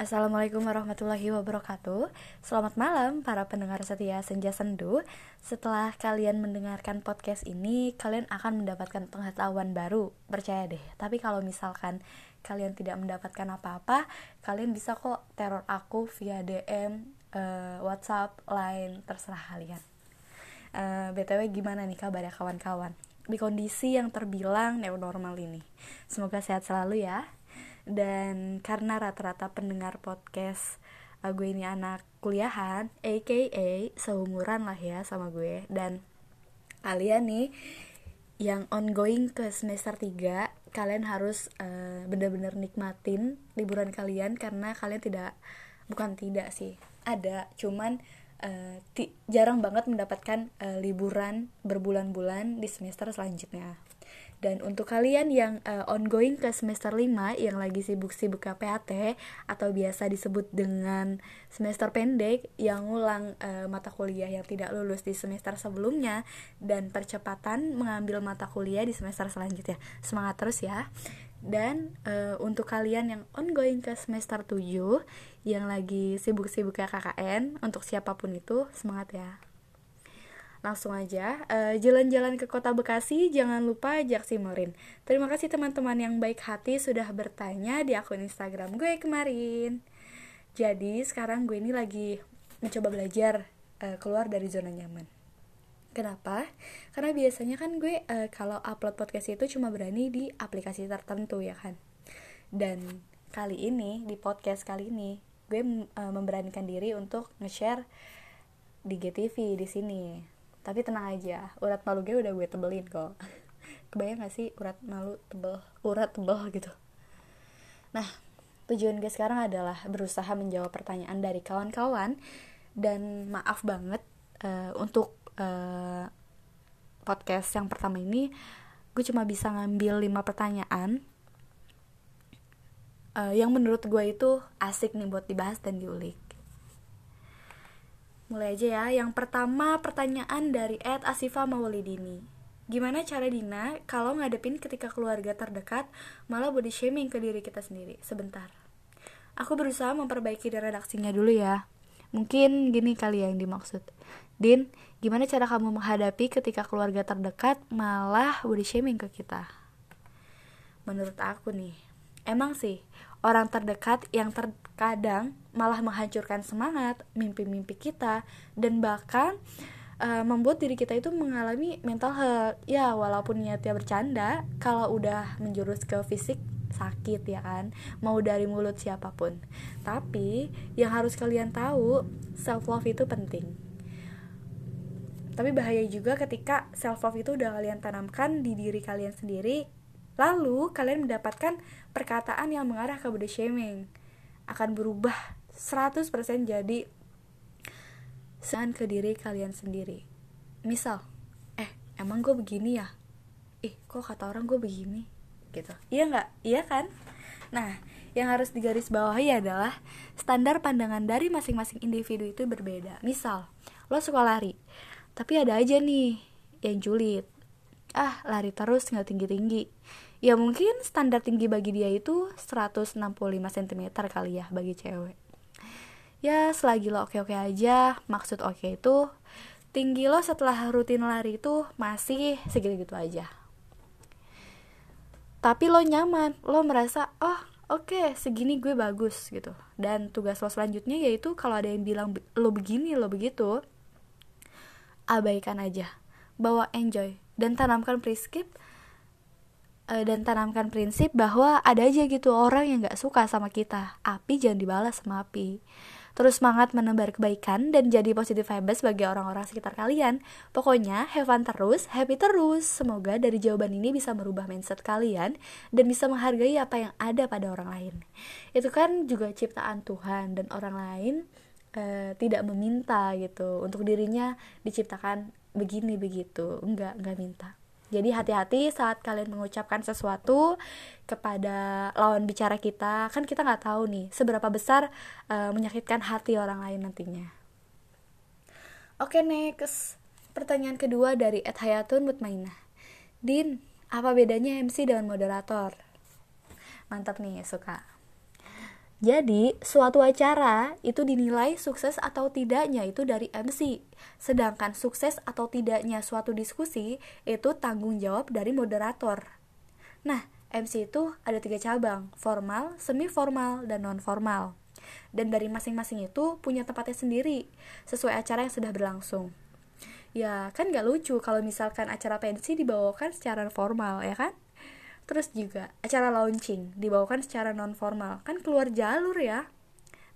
Assalamualaikum warahmatullahi wabarakatuh. Selamat malam para pendengar setia Senja Sendu. Setelah kalian mendengarkan podcast ini Kalian akan mendapatkan pengetahuan baru. Percaya deh Tapi kalau misalkan kalian tidak mendapatkan apa-apa Kalian bisa kok teror aku via DM, uh, eh, Whatsapp, Line, terserah kalian. Uh, eh, BTW gimana nih kabar ya kawan-kawan? Di kondisi yang terbilang new normal ini. Semoga sehat selalu ya dan karena rata-rata pendengar podcast uh, gue ini anak kuliahan aka seumuran lah ya sama gue. Dan kalian nih yang ongoing ke semester 3 kalian harus uh, bener-bener nikmatin liburan kalian karena kalian tidak bukan tidak sih ada. Cuman uh, jarang banget mendapatkan uh, liburan berbulan-bulan di semester selanjutnya dan untuk kalian yang uh, ongoing ke semester 5 yang lagi sibuk-sibuk KPAT atau biasa disebut dengan semester pendek yang ngulang uh, mata kuliah yang tidak lulus di semester sebelumnya dan percepatan mengambil mata kuliah di semester selanjutnya. Semangat terus ya. Dan uh, untuk kalian yang ongoing ke semester 7 yang lagi sibuk-sibuk KKN untuk siapa pun itu semangat ya. Langsung aja, jalan jalan-jalan ke kota Bekasi, jangan lupa ajak Simorin. Terima kasih teman-teman yang baik hati sudah bertanya di akun Instagram gue kemarin. Jadi sekarang gue ini lagi mencoba belajar uh, keluar dari zona nyaman. Kenapa? Karena biasanya kan gue uh, kalau upload podcast itu cuma berani di aplikasi tertentu ya kan. Dan kali ini di podcast kali ini gue uh, memberanikan diri untuk nge-share di GTV di sini tapi tenang aja urat malu gue udah gue tebelin kok. Kebayang gak sih urat malu tebel urat tebel gitu? Nah tujuan gue sekarang adalah berusaha menjawab pertanyaan dari kawan-kawan. Dan maaf banget uh, untuk uh, podcast yang pertama ini gue cuma bisa ngambil lima pertanyaan. Uh, yang menurut gue itu asik nih buat dibahas dan diulik Mulai aja ya. Yang pertama pertanyaan dari Ed Asifa Maulidini. Gimana cara Dina kalau ngadepin ketika keluarga terdekat malah body shaming ke diri kita sendiri? Sebentar. Aku berusaha memperbaiki redaksinya dulu ya. Mungkin gini kali ya yang dimaksud. Din, gimana cara kamu menghadapi ketika keluarga terdekat malah body shaming ke kita? Menurut aku nih, emang sih orang terdekat yang terkadang malah menghancurkan semangat, mimpi-mimpi kita, dan bahkan uh, membuat diri kita itu mengalami mental health. Ya, walaupun niatnya bercanda, kalau udah menjurus ke fisik sakit ya kan, mau dari mulut siapa pun. Tapi yang harus kalian tahu, self love itu penting. Tapi bahaya juga ketika self love itu udah kalian tanamkan di diri kalian sendiri, lalu kalian mendapatkan perkataan yang mengarah ke body shaming. Akan berubah 100% jadi sean ke diri kalian sendiri. Misal eh emang gue begini ya? Ih kok kata orang gue begini? Gitu. Iya nggak? Iya kan? Nah yang harus digaris bawahi adalah standar pandangan dari masing-masing individu itu berbeda. Misal lo suka lari tapi ada aja nih yang julid ah lari terus nggak tinggi-tinggi. Ya mungkin standar tinggi bagi dia itu 165 cm kali ya bagi cewek. Ya selagi lo oke-oke aja maksud oke itu tinggi lo setelah rutin lari itu masih segitu-gitu aja. Tapi lo nyaman lo merasa oh oke okay, segini gue bagus gitu. Dan tugas lo selanjutnya yaitu kalau ada yang bilang lo begini lo begitu abaikan aja. Bawa enjoy dan tanamkan prinsip uh, dan tanamkan prinsip bahwa ada aja gitu orang yang gak suka sama kita api jangan dibalas sama api terus semangat menebar kebaikan dan jadi positif vibes bagi orang-orang sekitar kalian. Pokoknya, have fun terus, happy terus. Semoga dari jawaban ini bisa merubah mindset kalian dan bisa menghargai apa yang ada pada orang lain. Itu kan juga ciptaan Tuhan dan orang lain uh, tidak meminta gitu untuk dirinya diciptakan begini begitu. Enggak, enggak minta. Jadi hati-hati saat kalian mengucapkan sesuatu kepada lawan bicara kita, kan kita nggak tahu nih seberapa besar uh, menyakitkan hati orang lain nantinya. Oke next, pertanyaan kedua dari Ed Hayatun Mutmainah. Din, apa bedanya MC dengan moderator? Mantap nih, suka. Jadi, suatu acara itu dinilai sukses atau tidaknya itu dari MC. Sedangkan sukses atau tidaknya suatu diskusi itu tanggung jawab dari moderator. Nah, MC itu ada tiga cabang, formal, semi formal, dan non formal. Dan dari masing-masing itu punya tempatnya sendiri, sesuai acara yang sudah berlangsung. Ya, kan gak lucu kalau misalkan acara pensi dibawakan secara formal, ya kan? Terus juga acara launching dibawakan secara non formal, kan keluar jalur ya.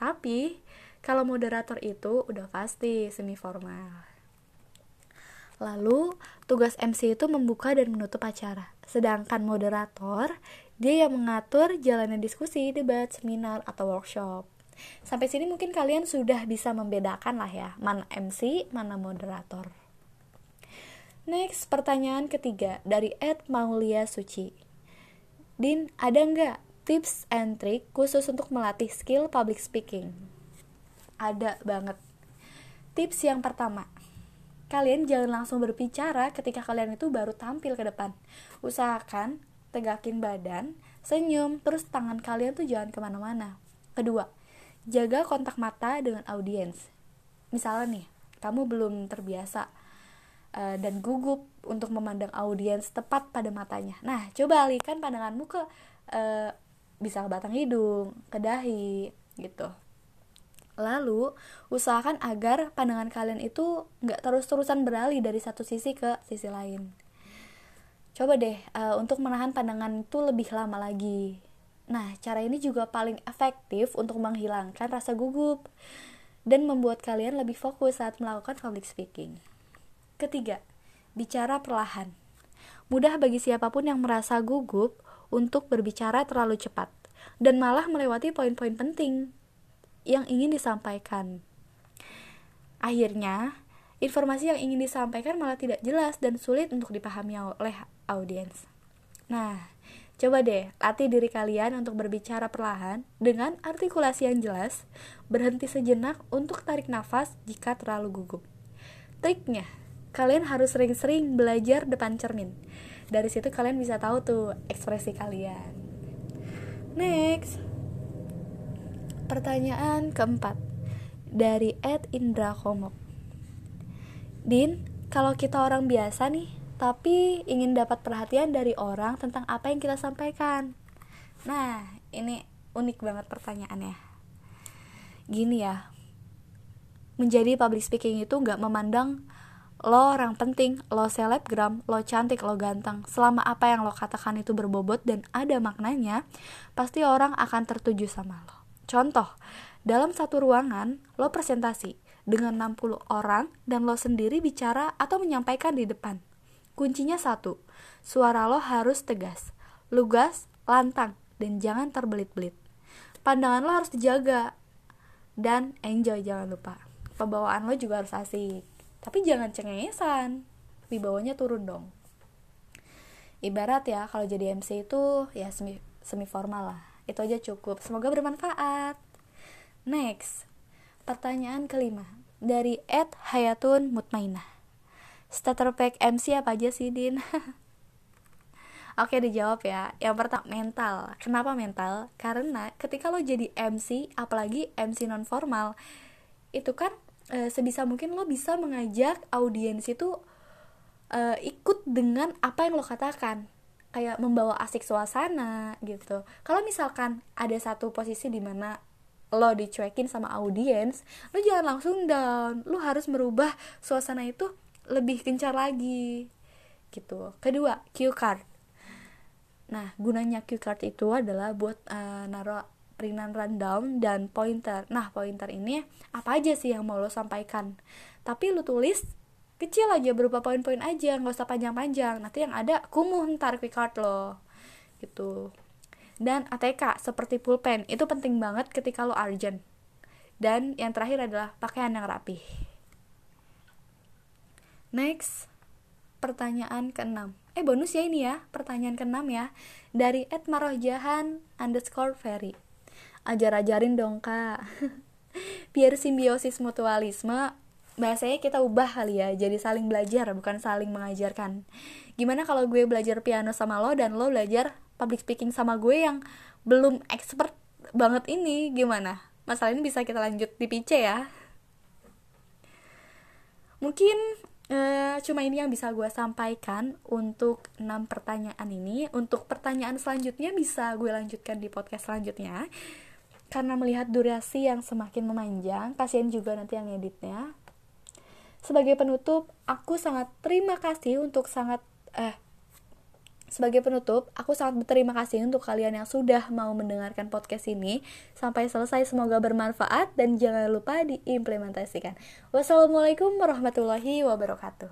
Tapi kalau moderator itu udah pasti semi formal. Lalu, tugas MC itu membuka dan menutup acara. Sedangkan moderator, dia yang mengatur jalannya diskusi, debat, seminar, atau workshop. Sampai sini mungkin kalian sudah bisa membedakan lah ya, mana MC, mana moderator. Next, pertanyaan ketiga dari Ed Maulia Suci. Din, ada nggak tips and trick khusus untuk melatih skill public speaking? Ada banget. Tips yang pertama, kalian jangan langsung berbicara ketika kalian itu baru tampil ke depan. Usahakan tegakin badan, senyum, terus tangan kalian tuh jangan ke mana-mana. Kedua, jaga kontak mata dengan audiens. Misalnya nih, kamu belum terbiasa uh, dan gugup untuk memandang audiens tepat pada matanya. Nah, coba alihkan pandanganmu ke uh, bisa ke batang hidung, ke dahi, gitu. Lalu, usahakan agar pandangan kalian itu nggak terus-terusan beralih dari satu sisi ke sisi lain. Coba deh uh, untuk menahan pandangan itu lebih lama lagi. Nah, cara ini juga paling efektif untuk menghilangkan rasa gugup dan membuat kalian lebih fokus saat melakukan public speaking. Ketiga, bicara perlahan. Mudah bagi siapa pun yang merasa gugup untuk berbicara terlalu cepat dan malah melewati poin-poin penting yang ingin disampaikan. Akhirnya, informasi yang ingin disampaikan malah tidak jelas dan sulit untuk dipahami oleh audiens. Nah, coba deh latih diri kalian untuk berbicara perlahan dengan artikulasi yang jelas, berhenti sejenak untuk tarik nafas jika terlalu gugup. Triknya, kalian harus sering-sering belajar depan cermin. Dari situ kalian bisa tahu tuh ekspresi kalian. Next. Pertanyaan keempat. Dari Ed Indra Komok Din kalau kita orang biasa nih tapi ingin dapat perhatian dari orang tentang apa yang kita sampaikan. Nah ini unik banget pertanyaannya. Gini ya. Menjadi public speaking itu nggak memandang lo orang penting, lo selebgram, lo cantik, lo ganteng. Selama apa yang lo katakan itu berbobot dan ada maknanya, pasti orang akan tertuju sama lo. Contoh, dalam satu ruangan, lo presentasi dengan 60 orang dan lo sendiri bicara atau menyampaikan di depan. Kuncinya satu, suara lo harus tegas, lugas, lantang, dan jangan terbelit-belit. Pandangan lo harus dijaga, dan enjoy jangan lupa. Pembawaan lo juga harus asik tapi jangan cengengesan. Wibawanya turun dong. Ibarat ya kalau jadi MC itu ya semi semi formal lah. Itu aja cukup. Semoga bermanfaat. Next pertanyaan kelima. Dari Ed Hayatun Mutmainah. Starter pack MC apa aja sih Din? Oke dijawab ya. Yang pertama mental. Kenapa mental? Karena ketika lo jadi MC Apalagi MC non formal Itu kan e, sebisa mungkin lo bisa mengajak audiens itu e, ikut dengan apa yang lo katakan. Kayak membawa asik suasana gitu. Kalau misalkan ada satu posisi di mana lo dicuekin sama audiens lo jangan langsung down. Lo harus merubah suasana itu lebih gencar lagi. Gitu. Kedua cue card. Nah gunanya cue card itu adalah buat uh, naruh ringan rundown dan pointer. Nah, pointer ini apa aja sih yang mau lo sampaikan? Tapi lo tulis kecil aja berupa poin-poin aja, nggak usah panjang-panjang. Nanti yang ada kumuh ntar quick card lo. Gitu. Dan ATK seperti pulpen itu penting banget ketika lo urgent. Dan yang terakhir adalah pakaian yang rapi. Next, pertanyaan keenam. Eh bonus ya ini ya, pertanyaan keenam ya. Dari Ed Marohjahan underscore Ferry ajar-ajarin dong kak. Biar simbiosis mutualisme bahasanya kita ubah kali ya jadi saling belajar bukan saling mengajarkan. Gimana kalau gue belajar piano sama lo dan lo belajar public speaking sama gue yang belum expert banget ini? Gimana? Masalah ini bisa kita lanjut di PC ya. Mungkin uh, cuma ini yang bisa gue sampaikan untuk enam pertanyaan ini. Untuk pertanyaan selanjutnya bisa gue lanjutkan di podcast selanjutnya karena melihat durasi yang semakin memanjang kasihan juga nanti yang editnya sebagai penutup aku sangat terima kasih untuk sangat eh sebagai penutup, aku sangat berterima kasih untuk kalian yang sudah mau mendengarkan podcast ini. Sampai selesai, semoga bermanfaat dan jangan lupa diimplementasikan. Wassalamualaikum warahmatullahi wabarakatuh.